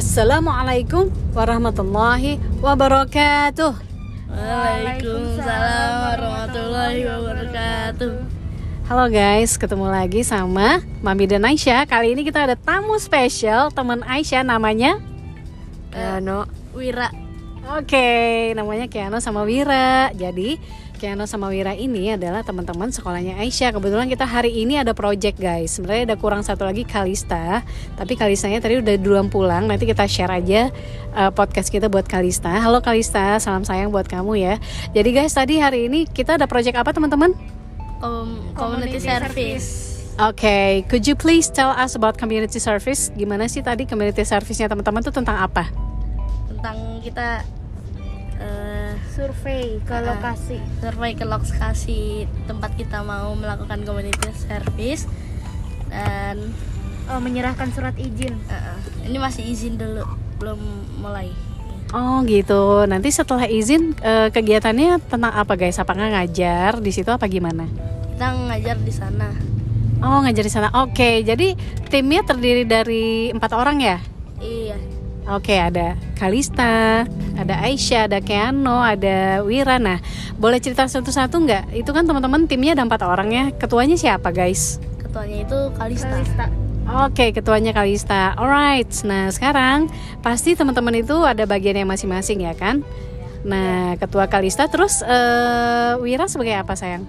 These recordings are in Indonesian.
Assalamualaikum warahmatullahi wabarakatuh. Waalaikumsalam warahmatullahi wabarakatuh. Halo guys, ketemu lagi sama Mami dan Aisyah. Kali ini kita ada tamu spesial, teman Aisyah namanya. Ano, Wira. Oke, namanya Kiano sama Wira. Jadi Kiano sama Wira ini adalah teman-teman sekolahnya Aisyah. Kebetulan kita hari ini ada project guys. Sebenarnya ada kurang satu lagi Kalista, tapi Kalistanya tadi udah duluan pulang. Nanti kita share aja uh, podcast kita buat Kalista. Halo Kalista, salam sayang buat kamu ya. Jadi guys, tadi hari ini kita ada project apa teman-teman? Com community, service. Oke, okay, could you please tell us about community service? Gimana sih tadi community service-nya teman-teman tuh tentang apa? Tentang kita survei ke uh, lokasi, survei ke lokasi tempat kita mau melakukan community service dan oh, menyerahkan surat izin. Uh, uh, ini masih izin dulu, belum mulai. Oh gitu. Nanti setelah izin uh, kegiatannya tentang apa guys? Apa ngajar di situ apa gimana? Kita ngajar di sana. Oh ngajar di sana. Oke. Jadi timnya terdiri dari empat orang ya? Iya. Oke ada Kalista, ada Aisyah, ada Keano, ada Wira. Nah boleh cerita satu-satu nggak? Itu kan teman-teman timnya ada empat orang ya. Ketuanya siapa guys? Ketuanya itu Kalista. Kalista. Oke, ketuanya Kalista. Alright. Nah, sekarang pasti teman-teman itu ada bagian yang masing-masing ya kan? Nah, ketua Kalista terus uh, Wira sebagai apa sayang?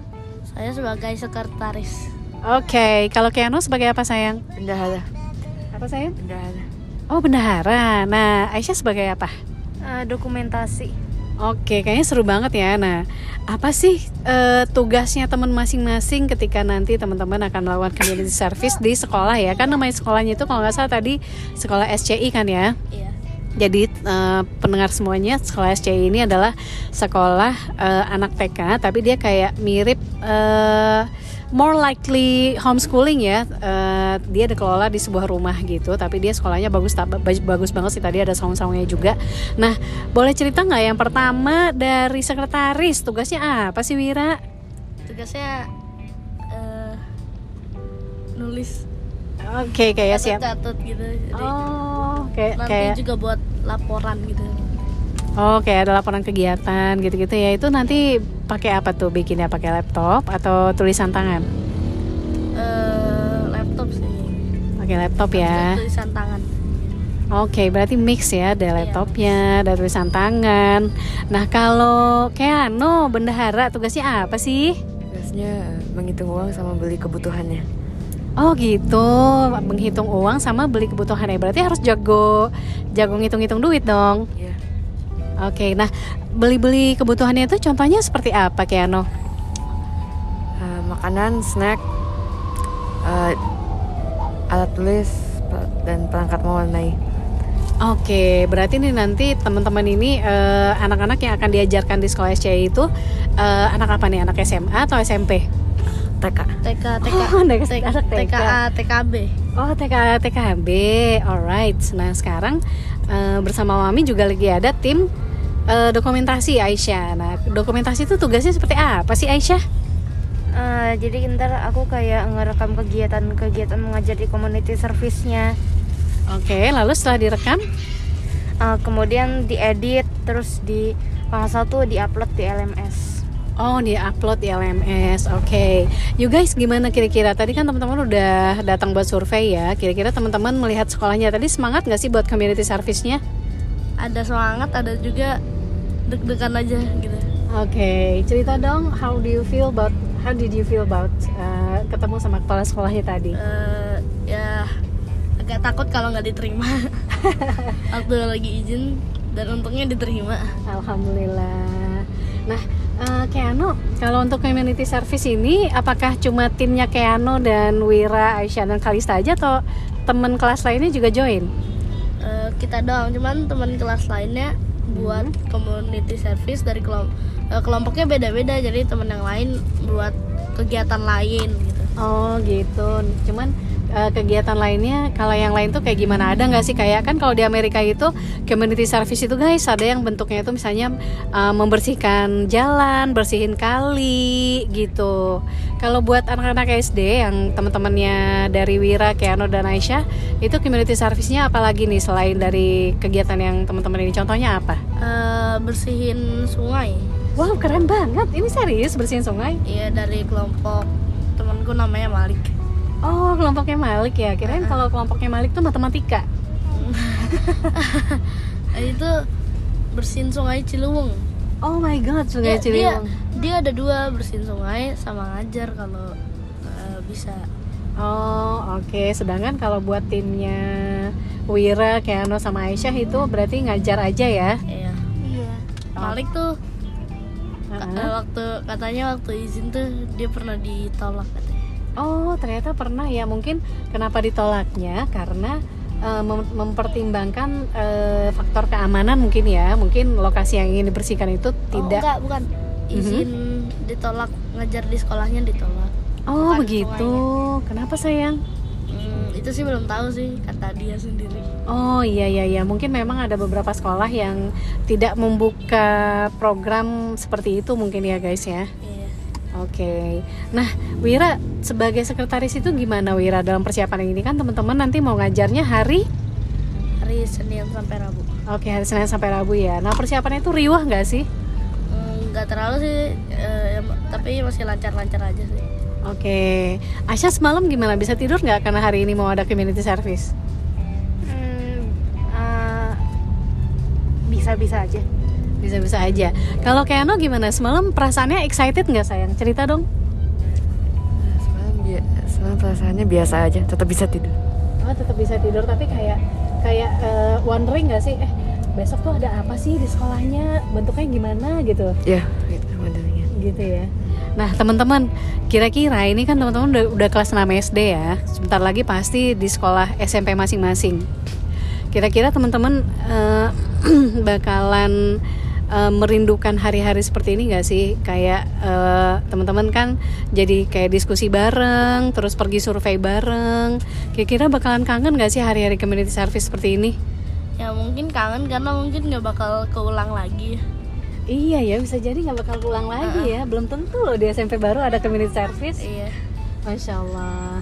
Saya sebagai sekretaris. Oke, kalau Keanu sebagai apa sayang? Bendahara. Apa sayang? Bendahara. Oh, bendahara. Nah, Aisyah sebagai apa? Uh, dokumentasi. Oke, kayaknya seru banget ya. Nah, apa sih uh, tugasnya teman masing-masing ketika nanti teman-teman akan melakukan community service di sekolah ya? Kan namanya sekolahnya itu kalau nggak salah tadi sekolah SCI kan ya? Iya. Jadi uh, pendengar semuanya sekolah SCI ini adalah sekolah uh, anak TK, tapi dia kayak mirip. Uh, more likely homeschooling ya. Uh, dia dikelola di sebuah rumah gitu tapi dia sekolahnya bagus bagus banget sih. Tadi ada saung-saungnya juga. Nah boleh cerita nggak yang pertama dari sekretaris? Tugasnya apa sih Wira? Tugasnya uh, nulis. Oke okay, kayak siap. Catat gitu. Jadi oh kayak nanti kayak juga buat laporan gitu Oh, kayak ada laporan kegiatan gitu-gitu ya. Itu nanti pakai apa tuh bikinnya? Pakai laptop atau tulisan tangan? Uh, laptop sih. Pakai laptop ya. Tulisan tangan. Oke, okay, berarti mix ya, ada iya, laptopnya, ada tulisan tangan. Nah, kalau kayak no bendahara tugasnya apa sih? Tugasnya menghitung uang sama beli kebutuhannya. Oh gitu, menghitung uang sama beli kebutuhannya. Berarti harus jago, jago ngitung-ngitung duit dong. Iya. Oke, nah beli-beli kebutuhannya itu contohnya seperti apa, Kiano? Uh, makanan, snack, uh, alat tulis, dan perangkat mewarnai. Oke, berarti nih nanti teman-teman ini uh, anak-anak yang akan diajarkan di sekolah SCI itu uh, anak apa nih? Anak SMA atau SMP? TK. TK, TK. Oh, anak TK. TK, TKB. Oh, TK, TKB. Alright. Nah, sekarang uh, bersama Mami juga lagi ada tim uh, dokumentasi Aisyah. Nah, dokumentasi itu tugasnya seperti apa sih Aisyah? Uh, jadi ntar aku kayak ngerekam kegiatan-kegiatan mengajar di community service-nya. Oke, okay, lalu setelah direkam? Uh, kemudian diedit, terus di kalau satu diupload di LMS. Oh, di upload di LMS. Oke. Okay. You guys gimana kira-kira? Tadi kan teman-teman udah datang buat survei ya. Kira-kira teman-teman melihat sekolahnya tadi semangat gak sih buat community service-nya? Ada semangat, ada juga deg-degan aja gitu. Oke, okay. cerita dong how do you feel about how did you feel about uh, ketemu sama kepala sekolahnya tadi? Uh, ya agak takut kalau nggak diterima waktu lagi izin dan untungnya diterima. Alhamdulillah. Nah, uh, Keano, kalau untuk community service ini apakah cuma timnya Keano dan Wira, Aisyah dan Kalista aja atau teman kelas lainnya juga join? Kita doang, cuman teman kelas lainnya buat community service dari kelom eh, kelompoknya beda-beda. Jadi teman yang lain buat kegiatan lain gitu. Oh gitu. Cuman eh, kegiatan lainnya kalau yang lain tuh kayak gimana? Ada nggak sih kayak kan kalau di Amerika itu community service itu guys ada yang bentuknya itu misalnya eh, membersihkan jalan, bersihin kali gitu. Kalau buat anak-anak SD yang teman-temannya dari Wira, Keano dan Aisyah itu community service-nya apalagi nih selain dari kegiatan yang teman-teman ini? Contohnya apa? Eh, bersihin sungai Wow keren banget. Ini serius bersihin sungai? iya dari kelompok temanku namanya Malik Oh kelompoknya Malik ya. Kirain kalau kelompoknya Malik tuh matematika. Itu bersihin sungai Ciliwung Oh my god, Sungai dia, dia, Ciliwung. dia ada dua bersihin sungai sama ngajar kalau eh, bisa Oh, oke. Sedangkan kalau buat timnya Wira, Keano sama Aisyah itu berarti ngajar aja ya. iya Iya. Malik tuh Heeh. eh, waktu katanya waktu izin tuh dia pernah ditolak katanya Oh, ternyata pernah ya. Mungkin kenapa ditolaknya karena eh, mem- mempertimbangkan eh, faktor keamanan mungkin ya. Mungkin lokasi yang ingin dibersihkan itu oh, tidak. enggak bukan izin ditolak ngajar di sekolahnya ditolak Oh, bukan begitu. Kenapa sayang? Hmm, itu sih belum tahu sih kata dia sendiri Oh iya iya iya mungkin memang ada beberapa sekolah yang tidak membuka program seperti itu mungkin ya guys ya. iya Oke. Nah, Wira sebagai sekretaris itu gimana Wira dalam persiapan ini kan teman-teman nanti mau ngajarnya hari hari Senin sampai Rabu Oke, hari Senin sampai Rabu ya. Nah, persiapannya itu riwah nggak sih? Hmm, nggak terlalu sih eh, em- tapi masih lancar-lancar aja sih Oke. Asya semalam gimana? Bisa tidur nggak karena hari ini mau ada community service? Hmm, eh, bisa-bisa aja. Bisa-bisa aja. Kalau Keano gimana? Semalam perasaannya excited nggak sayang? Cerita dong. Semalam, bia- semalam perasaannya biasa aja, tetap bisa tidur. Oh, tetap bisa tidur tapi kayak kayak eh, wondering nggak sih? Eh, besok tuh ada apa sih di sekolahnya? Bentuknya gimana gitu? Ya, gitu modelnya. gitu ya. Nah teman-teman, kira-kira ini kan teman-teman udah, udah kelas 6 SD ya. Sebentar lagi pasti di sekolah SMP masing-masing. Kira-kira teman-teman eh, bakalan eh, merindukan hari-hari seperti ini nggak sih? Kayak eh, teman-teman kan jadi kayak diskusi bareng, terus pergi survei bareng. Kira-kira bakalan kangen nggak sih hari-hari community service seperti ini? ya mungkin kangen karena mungkin nggak bakal keulang lagi Iya ya, bisa jadi nggak bakal ulang lagi ya. Belum tentu loh di SMP baru ada community service. iya Masya Allah.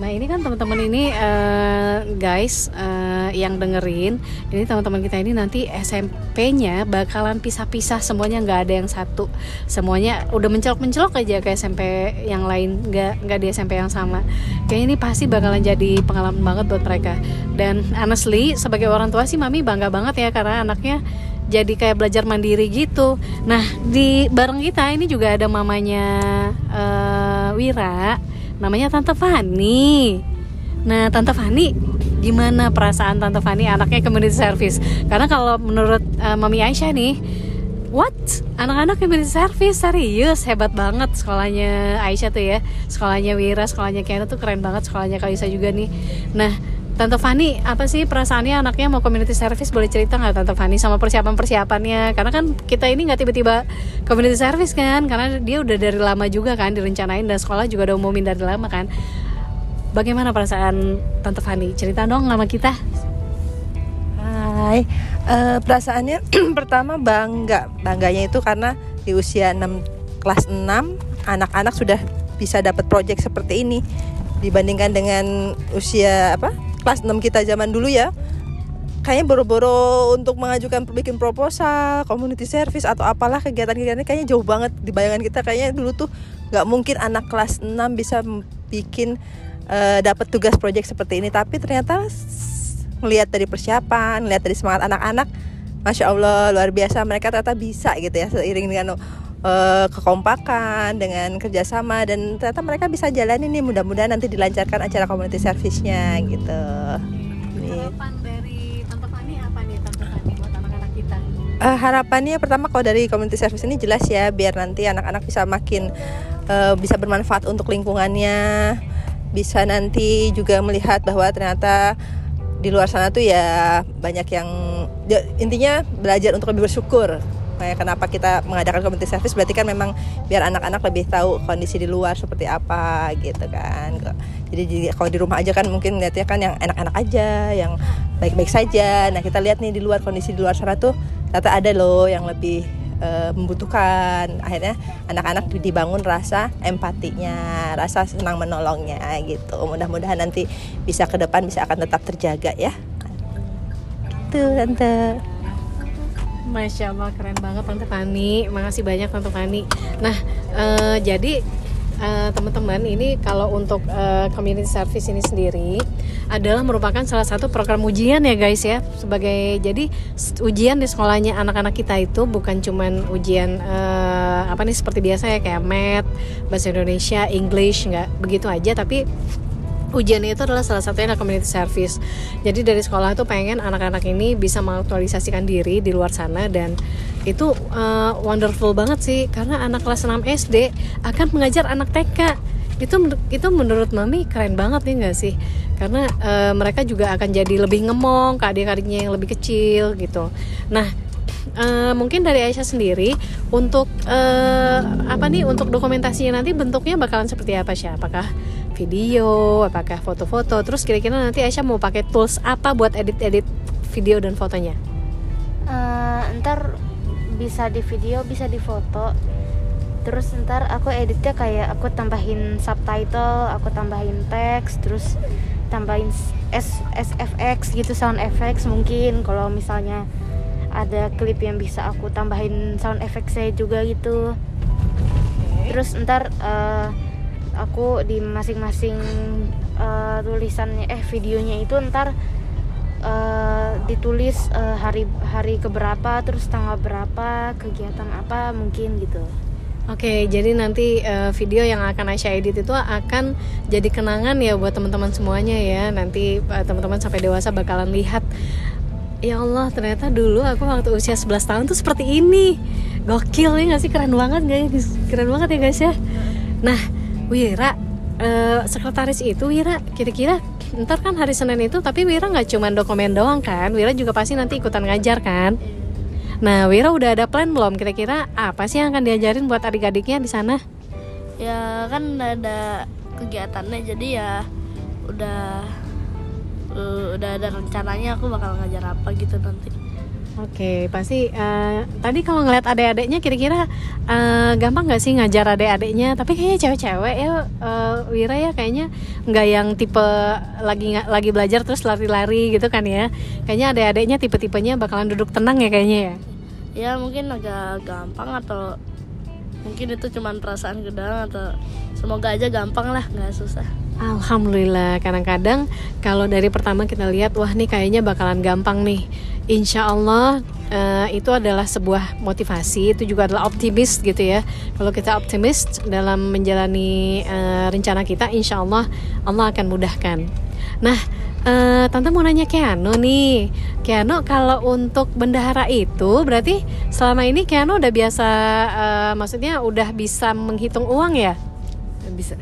Nah ini kan teman-teman ini eh, guys eh, yang dengerin, ini teman-teman kita ini nanti SMP-nya bakalan pisah-pisah semuanya nggak ada yang satu, semuanya udah mencelok-mencelok aja ke SMP yang lain, nggak nggak di SMP yang sama. Kayaknya ini pasti bakalan jadi pengalaman banget buat mereka. Dan honestly sebagai orang tua sih mami bangga banget ya karena anaknya jadi kayak belajar mandiri gitu. Nah di bareng kita ini juga ada mamanya eh, Wira namanya Tante Fani. Nah, Tante Fani, gimana perasaan Tante Fani anaknya community service? Karena kalau menurut uh, Mami Aisyah nih, what? Anak-anak community service serius hebat banget sekolahnya Aisyah tuh ya. Sekolahnya Wira, sekolahnya Kiana tuh keren banget sekolahnya Kalisa juga nih. Nah, Tante Fani, apa sih perasaannya anaknya mau community service? Boleh cerita nggak Tante Fani sama persiapan-persiapannya? Karena kan kita ini nggak tiba-tiba community service kan, karena dia udah dari lama juga kan direncanain dan sekolah juga udah umumin dari lama kan. Bagaimana perasaan Tante Fani? Cerita dong sama kita. Hai, Eh, perasaannya pertama bangga, bangganya itu karena di usia 6 kelas 6 anak-anak sudah bisa dapat proyek seperti ini dibandingkan dengan usia apa kelas 6 kita zaman dulu ya. Kayaknya boro-boro untuk mengajukan bikin proposal, community service atau apalah kegiatan-kegiatan kayaknya jauh banget di bayangan kita kayaknya dulu tuh nggak mungkin anak kelas 6 bisa bikin eh, dapat tugas proyek seperti ini tapi ternyata ngelihat dari persiapan, ngelihat dari semangat anak-anak, masya Allah luar biasa mereka ternyata bisa gitu ya seiring dengan eh, kekompakan, dengan kerjasama dan ternyata mereka bisa jalan ini mudah-mudahan nanti dilancarkan acara community service-nya gitu. Nih. Harapan dari Tante Fani apa nih Tante Fani buat anak-anak kita? Eh, harapannya pertama kalau dari community service ini jelas ya biar nanti anak-anak bisa makin eh, bisa bermanfaat untuk lingkungannya bisa nanti juga melihat bahwa ternyata di luar sana tuh ya banyak yang ya, intinya belajar untuk lebih bersyukur Makanya kenapa kita mengadakan community service berarti kan memang biar anak-anak lebih tahu kondisi di luar seperti apa gitu kan. Jadi di- kalau di rumah aja kan mungkin lihatnya kan yang enak-enak aja, yang baik-baik saja. Nah kita lihat nih di luar kondisi di luar sana tuh ternyata ada loh yang lebih eh, membutuhkan. Akhirnya anak-anak dibangun rasa empatinya, rasa senang menolongnya gitu. Mudah-mudahan nanti bisa ke depan bisa akan tetap terjaga ya. Gitu tante. Masya Allah keren banget Tante Fani. Makasih banyak Tante Fani. Nah eh, jadi eh, teman-teman ini kalau untuk eh, community service ini sendiri adalah merupakan salah satu program ujian ya guys ya. Sebagai jadi ujian di sekolahnya anak-anak kita itu bukan cuman ujian eh, apa nih seperti biasa ya kayak math bahasa Indonesia English nggak begitu aja tapi ujian itu adalah salah satunya adalah community service. Jadi dari sekolah tuh pengen anak-anak ini bisa mengaktualisasikan diri di luar sana dan itu uh, wonderful banget sih karena anak kelas 6 SD akan mengajar anak TK. Itu itu menurut mami keren banget nih nggak sih? Karena uh, mereka juga akan jadi lebih ngemong ke adik-adiknya yang lebih kecil gitu. Nah, Eh, mungkin dari Aisyah sendiri untuk eh, apa nih untuk dokumentasinya nanti bentuknya bakalan seperti apa sih? Apakah video, apakah foto-foto? Terus kira-kira nanti Aisyah mau pakai tools apa buat edit-edit video dan fotonya? Eh, ntar bisa di video bisa di foto terus ntar aku editnya kayak aku tambahin subtitle aku tambahin teks terus tambahin S SFX gitu sound effects mungkin kalau misalnya ada klip yang bisa aku tambahin sound effects saya juga gitu terus ntar eh, aku di masing-masing eh, tulisannya eh videonya itu ntar eh, ditulis eh, hari hari keberapa terus tanggal berapa kegiatan apa mungkin gitu Oke, jadi nanti eh, video yang akan Aisyah edit itu akan jadi kenangan ya buat teman-teman semuanya ya. Nanti eh, teman-teman sampai dewasa bakalan lihat Ya Allah, ternyata dulu aku waktu usia 11 tahun tuh seperti ini. Gokil ya gak sih? Keren banget guys. Keren banget ya guys ya. Nah, Wira eh, sekretaris itu Wira kira-kira ntar kan hari Senin itu tapi Wira nggak cuma dokumen doang kan? Wira juga pasti nanti ikutan ngajar kan? Nah Wira udah ada plan belum? Kira-kira apa sih yang akan diajarin buat adik-adiknya di sana? Ya kan ada kegiatannya jadi ya udah uh, udah ada rencananya aku bakal ngajar apa gitu nanti Oke pasti eh, tadi kalau ngeliat adik-adiknya kira-kira eh, gampang nggak sih ngajar adik-adiknya? Tapi kayaknya cewek-cewek ya eh, Wira ya kayaknya nggak yang tipe lagi lagi belajar terus lari-lari gitu kan ya? Kayaknya adik-adiknya tipe-tipenya bakalan duduk tenang ya kayaknya ya? Ya mungkin agak gampang atau mungkin itu cuman perasaan gedang atau semoga aja gampang lah nggak susah. Alhamdulillah kadang-kadang kalau dari pertama kita lihat wah nih kayaknya bakalan gampang nih. Insya Allah eh, itu adalah sebuah motivasi itu juga adalah optimis gitu ya. Kalau kita optimis dalam menjalani eh, rencana kita Insya Allah Allah akan mudahkan. Nah eh, tante mau nanya Keanu nih Keanu kalau untuk bendahara itu berarti selama ini Keanu udah biasa eh, maksudnya udah bisa menghitung uang ya bisa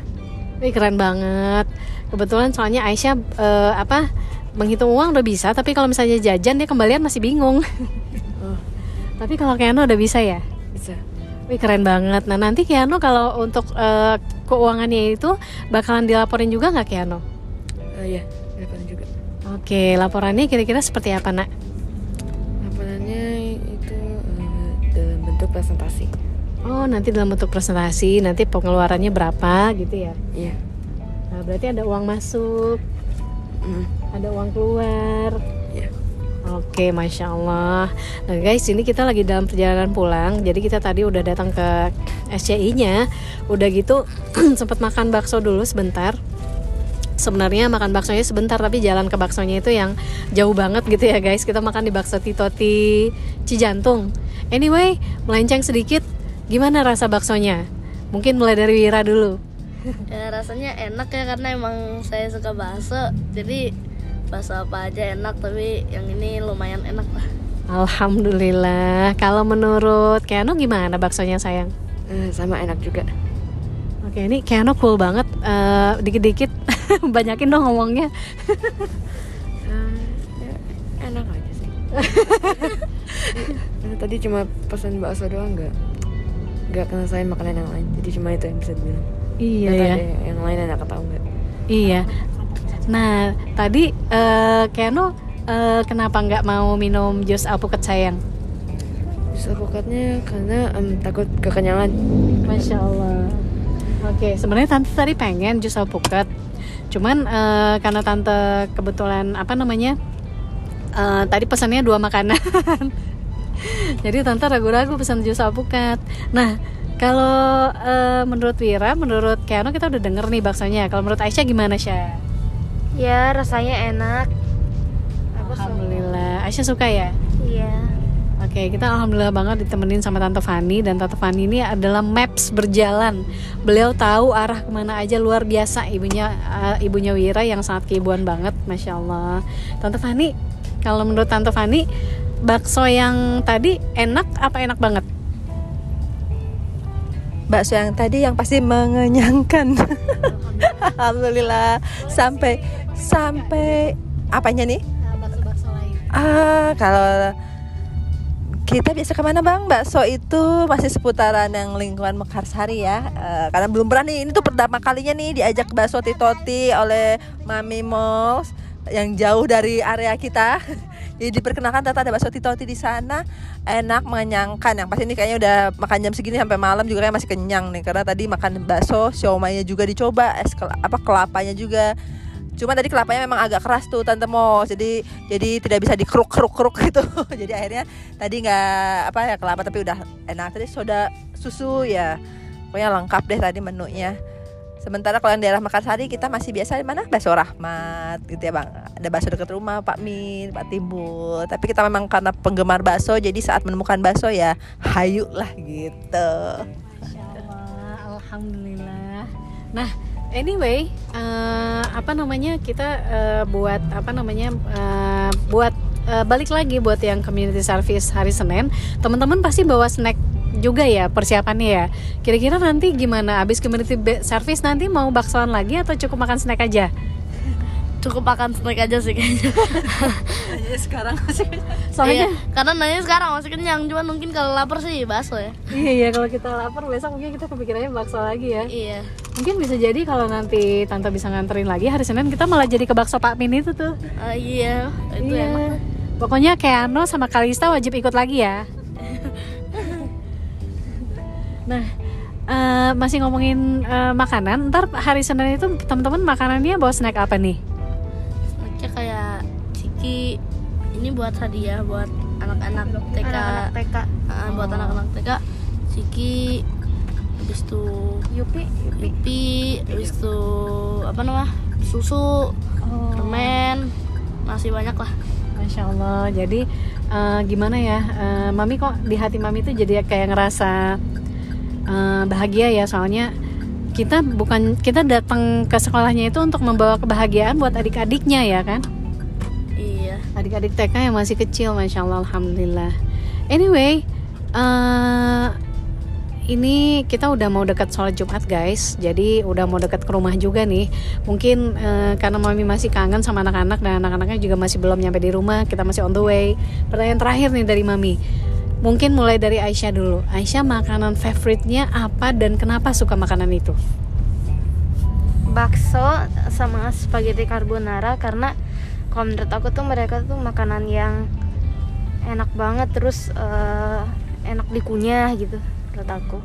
Wih keren banget. Kebetulan soalnya Aisyah eh, apa menghitung uang udah bisa, tapi kalau misalnya jajan dia kembalian masih bingung. oh tapi kalau Keanu udah bisa ya. bisa Wih keren banget. Nah nanti Keanu kalau untuk eh, keuangannya itu bakalan dilaporin juga nggak Keanu? Eh, ya laporan juga Oke, laporannya kira-kira seperti apa nak? laporannya itu eh, dalam bentuk presentasi Oh nanti dalam bentuk presentasi, nanti pengeluarannya berapa gitu ya? iya Nah berarti ada uang masuk, Mm, ada uang keluar. iya Oke, masya Allah. Nah guys, ini kita lagi dalam perjalanan pulang. Jadi kita tadi udah datang ke SCI-nya, udah gitu sempat makan bakso dulu sebentar. Sebenarnya makan baksonya sebentar, tapi jalan ke baksonya itu yang jauh banget gitu ya guys. Kita makan di bakso Titoti Cijantung. Anyway, melenceng sedikit. Gimana rasa baksonya? Mungkin mulai dari Wira dulu. ya rasanya enak ya karena emang saya suka bakso jadi bakso apa aja enak tapi yang ini lumayan enak lah Alhamdulillah. Kalau menurut Keanu gimana baksonya sayang? Eh, sama enak juga Oke, ini Keanu cool banget. Eh, dikit-dikit banyakin dong ngomongnya. Eh, ya, enak aja sih tadi cuma pesan bakso doang nggak nggak ngerasain makanan yang lain jadi cuma itu yang bisa dibilang Iya Nggak ya. tahu yang lain enak atau enggak Iya. Nah, tadi eh Keanu eh, kenapa nggak mau minum jus alpukat sayang? jus alpukatnya karena em, takut kekenyangan Masya Allah. Oke, sebenarnya tante tadi pengen jus alpukat, cuman eh, karena tante kebetulan apa namanya eh, tadi pesannya dua makanan, jadi tante ragu-ragu pesan jus alpukat. Nah, kalau eh, menurut Wira, menurut Keanu kita udah denger nih baksonya. Kalau menurut Aisyah gimana Syah? ya rasanya enak aku suka Alhamdulillah, Aisyah suka ya. Oke, kita alhamdulillah banget ditemenin sama Tante Fani dan Tante Fani ini adalah maps berjalan. Beliau tahu arah ke mana aja luar biasa ibunya eh, ibunya Wira yang sangat keibuan banget, masya Allah. Tante Fani, kalau menurut Tante Fani, bakso yang tadi enak apa enak banget? bakso yang tadi yang pasti mengenyangkan alhamdulillah sampai sampai apanya nih Bakso-bakso lain. ah kalau kita biasa ke mana bang? Bakso itu masih seputaran yang lingkungan Mekarsari ya. Eh, karena belum berani ini tuh pertama kalinya nih diajak bakso titoti oleh Mami Mols yang jauh dari area kita. Jadi diperkenalkan ternyata ada bakso titoti di sana. Enak mengenyangkan. Yang pasti ini kayaknya udah makan jam segini sampai malam juga kayak masih kenyang nih. Karena tadi makan bakso siomaynya juga dicoba es kel- apa kelapanya juga cuma tadi kelapanya memang agak keras tuh tante mo jadi jadi tidak bisa dikeruk keruk keruk gitu. Jadi akhirnya tadi nggak apa ya kelapa tapi udah enak. Tadi soda susu ya. Pokoknya lengkap deh tadi menunya. Sementara kalau yang daerah Mekarsari kita masih biasa di mana? Bakso rahmat gitu ya bang. Ada bakso dekat rumah Pak Min Pak Timbul. Tapi kita memang karena penggemar bakso jadi saat menemukan bakso ya hayu lah gitu. Masya Allah, alhamdulillah. Nah, anyway, eh, apa namanya kita eh, buat apa namanya eh, buat eh, balik lagi buat yang community service hari Senin, teman-teman pasti bawa snack juga ya persiapannya ya. Kira-kira nanti gimana? Abis community service nanti mau baksoan lagi atau cukup makan snack aja? Cukup makan snack aja sih kayaknya sekarang Soalnya Iya, karena nanya sekarang masih kenyang cuman mungkin kalau lapar sih bakso ya iya, iya kalau kita lapar besok mungkin kita kepikirannya bakso lagi ya. iya Mungkin bisa jadi kalau nanti tante bisa nganterin lagi hari Senin kita malah jadi ke bakso Pak Min itu tuh. Ah, iya itu Iya. enak Pokoknya Keano sama Kalista wajib ikut lagi ya. nah, eh, masih ngomongin eh, makanan. Ntar hari Senin itu teman-teman makanannya bawa snack apa nih? Ciki ini buat hadiah buat anak-anak TK anak-anak TK Ah, buat anak-anak TK ciki habis itu Yupi pipi habis itu apa namanya susu Oh, permen masih banyak lah. Masya Allah. Jadi eh, gimana ya, eh, Mami kok di hati Mami itu jadi kayak ngerasa eh, bahagia ya? Soalnya kita bukan kita datang ke sekolahnya itu untuk membawa kebahagiaan buat adik-adiknya ya kan? Adik-adik TK yang masih kecil masya Allah alhamdulillah. Anyway eh ini kita udah mau dekat sholat Jumat guys. Jadi udah mau dekat ke rumah juga nih. Mungkin eh, karena mami masih kangen sama anak-anak dan anak-anaknya juga masih belum nyampe di rumah kita masih on the way. Pertanyaan terakhir nih dari mami. Mungkin mulai dari Aisyah dulu. Aisyah makanan favoritnya apa dan kenapa suka makanan itu? Bakso sama spaghetti carbonara karena kalau menurut aku tuh mereka tuh makanan yang enak banget terus eh, enak dikunyah gitu menurut aku.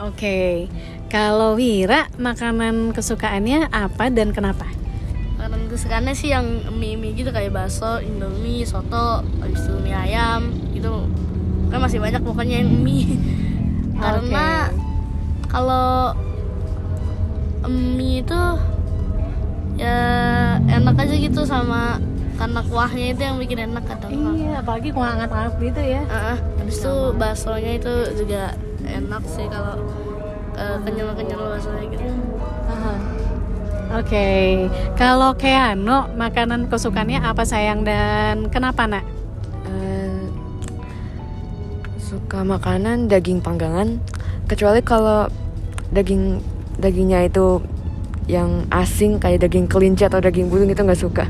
Oke, kalau Wira makanan kesukaannya apa dan kenapa? makanan kesukaannya sih yang mie mie gitu kayak bakso indomie soto habis itu mie ayam gitu. Kan masih banyak pokoknya yang mie. Karena kalau mie itu ya enak aja gitu sama karena kuahnya itu yang bikin enak kadang Iya, apalagi kok hangat-hangat gitu ya. Ah, habis itu baksonya itu juga enak sih kalau uh, kenyal-kenyal baksonya gitu Aha. Oke, kalau Keano makanan kesukaannya apa sayang dan kenapa nak? Eh, suka makanan daging panggangan kecuali kalau daging dagingnya itu yang asing kayak daging kelinci atau daging burung itu nggak suka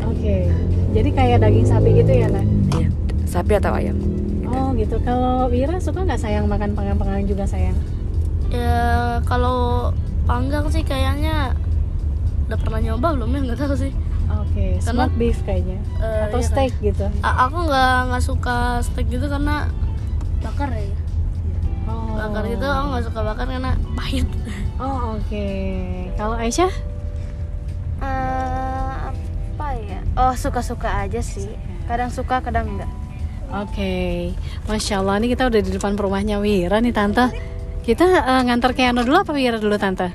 Oke, jadi kayak daging sapi gitu ya nak? Iya. sapi atau ayam. Oh gitu. Kalau Wira suka nggak sayang makan panggang-panggang juga sayang? ya kalau panggang sih kayaknya udah pernah nyoba belum ya nggak tahu sih Oke, Karena- smoked beef kayaknya. Eh, Atau iya steak gitu. A- aku nggak nggak suka steak gitu karena bakar ya. Bakar gitu aku nggak suka bakar karena pahit Oh oke. Kalau Aisyah? Eh, apa ya oh suka-suka aja sih kadang suka kadang enggak Oke, masya Allah ini kita udah di depan rumahnya Wira nih tante. Kita eh, ngantar Keanu dulu apa Wira dulu tante?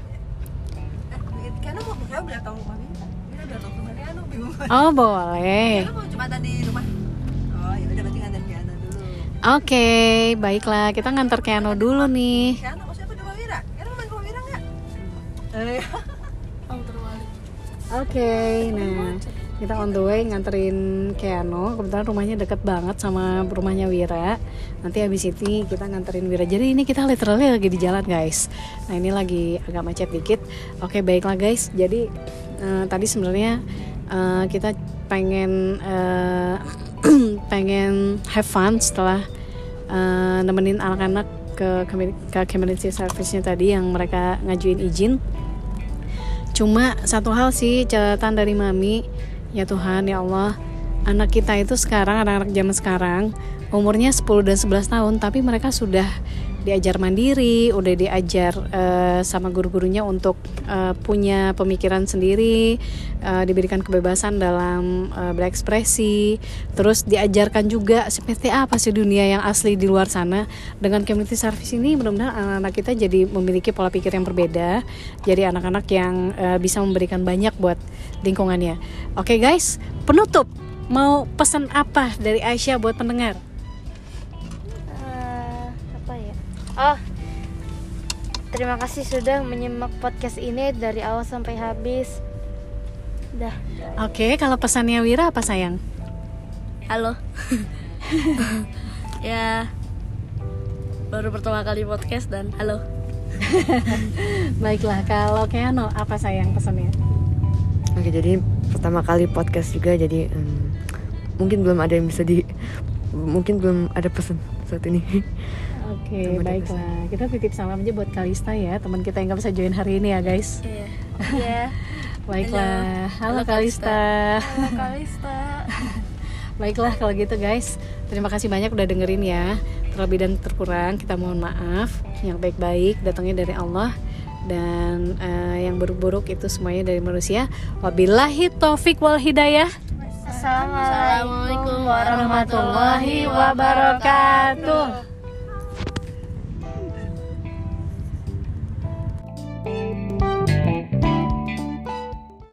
Karena mau udah tahu rumah Mita. Oke, baiklah kita ngantar Keanu dulu nih. Keanu mau siapa di rumah Wira? Keanu main ke Wira nggak? Eh, Oke, nah kita on the way nganterin Keanu. Kebetulan rumahnya deket banget sama rumahnya Wira. Nanti habis ini kita nganterin Wira. Jadi ini kita literally lagi di jalan guys. Nah ini lagi agak macet dikit. Oke baiklah guys. Jadi eh, tadi sebenarnya eh, kita pengen pengen have fun setelah eh, nemenin anak-anak ke ke community service-nya tadi yang mereka ngajuin izin. Cuma satu hal sih catatan dari mami, ya Tuhan ya Allah, anak kita itu sekarang anak-anak zaman sekarang umurnya 10 dan 11 tahun tapi mereka sudah diajar mandiri, udah diajar eh, sama guru-gurunya untuk eh, punya pemikiran sendiri, eh, diberikan kebebasan dalam eh, berekspresi, terus diajarkan juga seperti apa sih dunia yang asli di luar sana. Dengan community service ini mudah-mudahan anak-anak kita jadi memiliki pola pikir yang berbeda, jadi anak-anak yang eh, bisa memberikan banyak buat lingkungannya. Oke guys, penutup mau pesan apa dari Aisyah buat pendengar? Oh terima kasih sudah menyimak podcast ini dari awal sampai habis dah Oke, kalau pesannya Wira apa sayang? halo ya baru pertama kali podcast dan halo Baiklah, kalau Keanu apa sayang pesannya? Oke, jadi pertama kali podcast juga jadi em, mungkin belum ada yang bisa di mungkin belum ada pesan saat ini. Oke, ada baiklah. Kita titip salam aja buat Kalista ya, teman kita yang gak bisa join hari ini ya guys. iya ya Baiklah, halo, Halo, Kalista. Kalista Baiklah kalau gitu guys, terima kasih banyak udah dengerin ya. Terlebih dan terkurang kita mohon maaf. Yang baik-baik datangnya dari Allah dan eh, yang buruk-buruk itu semuanya dari manusia. Wabillahi taufik wal hidayah. Assalamualaikum Warahmatullahi wabarakatuh.